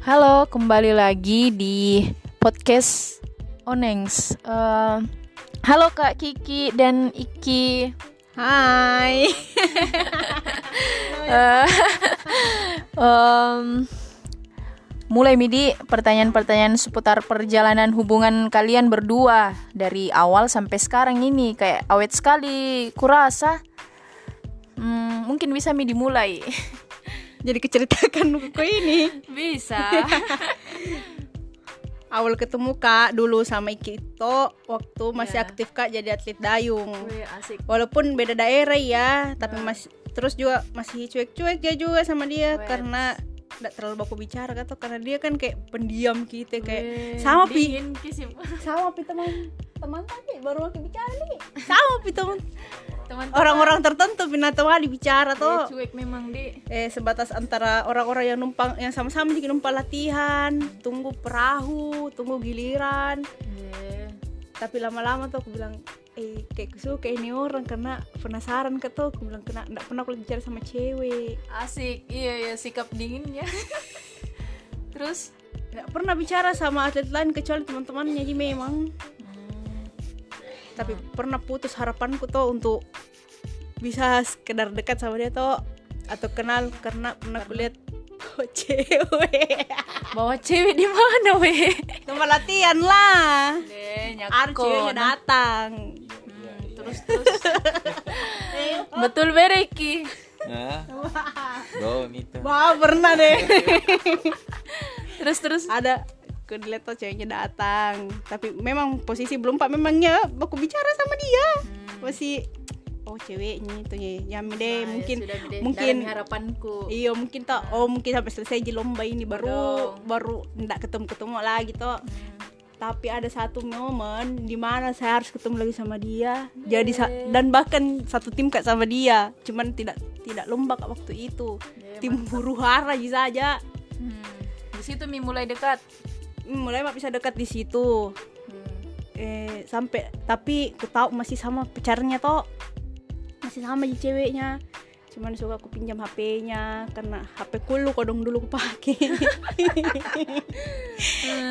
Halo, kembali lagi di podcast Onengs. Eh, halo Kak Kiki dan Iki. Hai. Eh, em, mulai midi pertanyaan-pertanyaan seputar perjalanan hubungan kalian berdua dari awal sampai sekarang ini kayak awet sekali kurasa. Hmm, mungkin bisa midi mulai. Jadi keceritakan buku ini. Bisa. Awal ketemu Kak dulu sama Iki itu waktu masih Iya. aktif Kak jadi atlet dayung. Wih, asik. Walaupun beda daerah ya, tapi masih terus juga masih cuek-cuek ya juga sama dia Wes. karena tidak terlalu baku bicara kata karena dia kan kayak pendiam gitu kayak Wih, sama pi sama pi teman teman tadi baru makin bicara nih sama pi teman Teman-teman. orang-orang tertentu pina teman bicara Dia tuh cuek memang di. Eh sebatas antara orang-orang yang numpang yang sama-sama jadi numpang latihan tunggu perahu tunggu giliran. Tapi lama-lama tuh aku bilang eh kayak suka ini orang karena penasaran ke tuh aku bilang kena nggak pernah aku bicara sama cewek. Asik. Iya ya sikap dinginnya. Terus? Nggak pernah bicara sama atlet lain kecuali teman-temannya jadi memang. Tapi pernah putus harapanku tuh untuk bisa sekedar dekat sama dia tuh atau kenal karena pernah aku lihat oh, cewek. Bawa cewek di mana weh tempat latihan lah. Ceweknya datang. Hmm, terus terus. Betul bereki Nah, go itu. wah pernah deh. Terus terus. Ada aku lihat tuh ceweknya datang. Tapi memang posisi belum pak. Memangnya aku bicara sama dia. Masih oh ceweknya itu ya ya deh Nah, mungkin ya sudah, Bide. mungkin harapanku. Iya mungkin tak oh mungkin sampai selesai di lomba ini baru baru ndak ketemu ketemu lagi toh. Tapi ada satu momen di mana saya harus ketemu lagi sama dia. Jadi sa- dan bahkan satu tim kak sama dia cuman tidak tidak lomba kak waktu itu. Ya, tim huru hara aja saja. Hmm. di situ mi mulai dekat? Hmm, mulai mak bisa dekat di situ. Hmm. eh sampai tapi aku tahu masih sama pacarnya toh masih sama di ceweknya. Cuman suka aku pinjam HP-nya karena HP ku lu kodong dulu aku pakai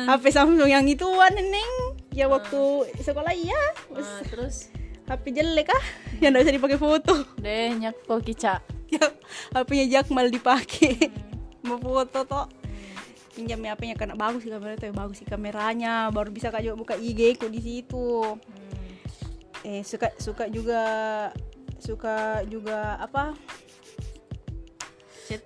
HP Samsung yang ituan neng. Ya waktu sekolah iya. Ah, terus? HP jelek ah. Yang nggak bisa dipakai foto. Deh nyak kica. Ya HP-nya Jakmal dipakai mau foto toh. Pinjam HP-nya karena bagus sih kameranya tuh bagus sih kameranya. Baru bisa kak juga buka IG ku di situ. Eh suka suka juga suka juga apa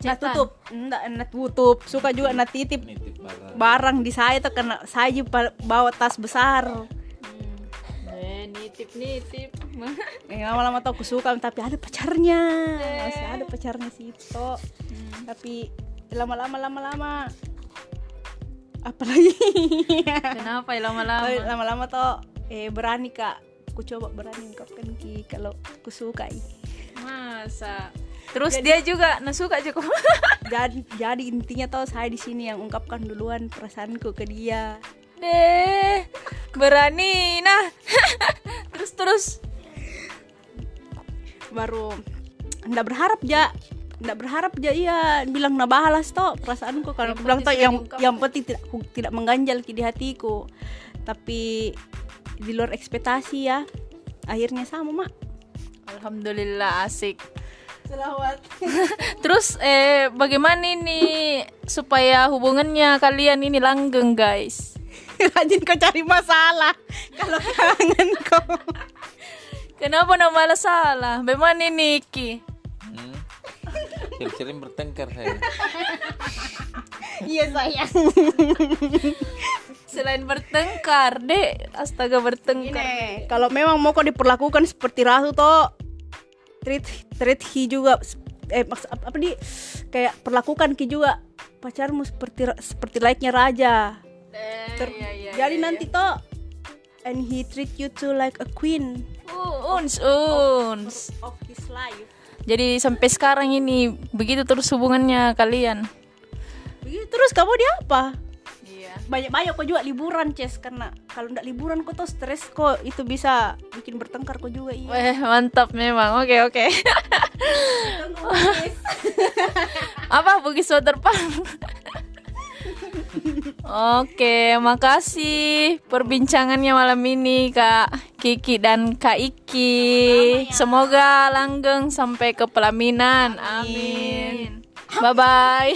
nah tutup. Enggak enggak tutup. Suka juga nak titip. Barang. barang di saya tuh karena saya bawa tas besar. Eh nitip nitip. Eh, lama-lama tuh aku suka tapi ada pacarnya. Masih ada pacarnya sih toh tapi lama-lama lama-lama. Apalagi kenapa ya lama-lama? Lama-lama tuh eh berani kak aku coba berani ungkapkan ki kalau aku suka masa? Terus dia juga nah suka juga. Jadi jadi intinya tuh saya di sini yang ungkapkan duluan perasaanku ke dia. Deh berani nah. Terus terus. Baru ndak berharap ja. Ndak berharap ja. Iya. Bilang nah balas toh perasaanku karena aku bilang toh yang yang penting tidak tidak mengganjal di hatiku. Tapi di luar ekspektasi ya. Akhirnya sama mak. Alhamdulillah asik. Selamat terus eh bagaimana ini supaya hubungannya kalian ini langgeng guys? Rajin kau cari masalah. Kalau kangen kau. Kenapa nama salah? Bagaimana ini Ki? Hmm. Sering-sering bertengkar saya. iya sayang selain bertengkar deh astaga bertengkar. Ini kalau memang mau kau diperlakukan seperti ratu toh. Treat treat hi juga. Eh maks apa, apa di kayak perlakukan ki juga. Pacarmu seperti seperti layaknya raja. Eh, Ter- iya, iya, jadi iya, nanti toh. And he treat you to like a queen. Uh, uns. Uns of his life. Jadi sampai sekarang ini begitu terus hubungannya kalian? Begitu terus kamu dia apa iya banyak banyak kok juga liburan Ces karena kalau ndak liburan kok tuh stres kok itu bisa bikin bertengkar kok juga iya Weh, mantap memang. Oke, oke. apa Bugis Waterpark? Oke, makasih perbincangannya malam ini Kak Kiki dan Kak Iki. Semoga langgeng sampai ke pelaminan. Amin. Bye bye.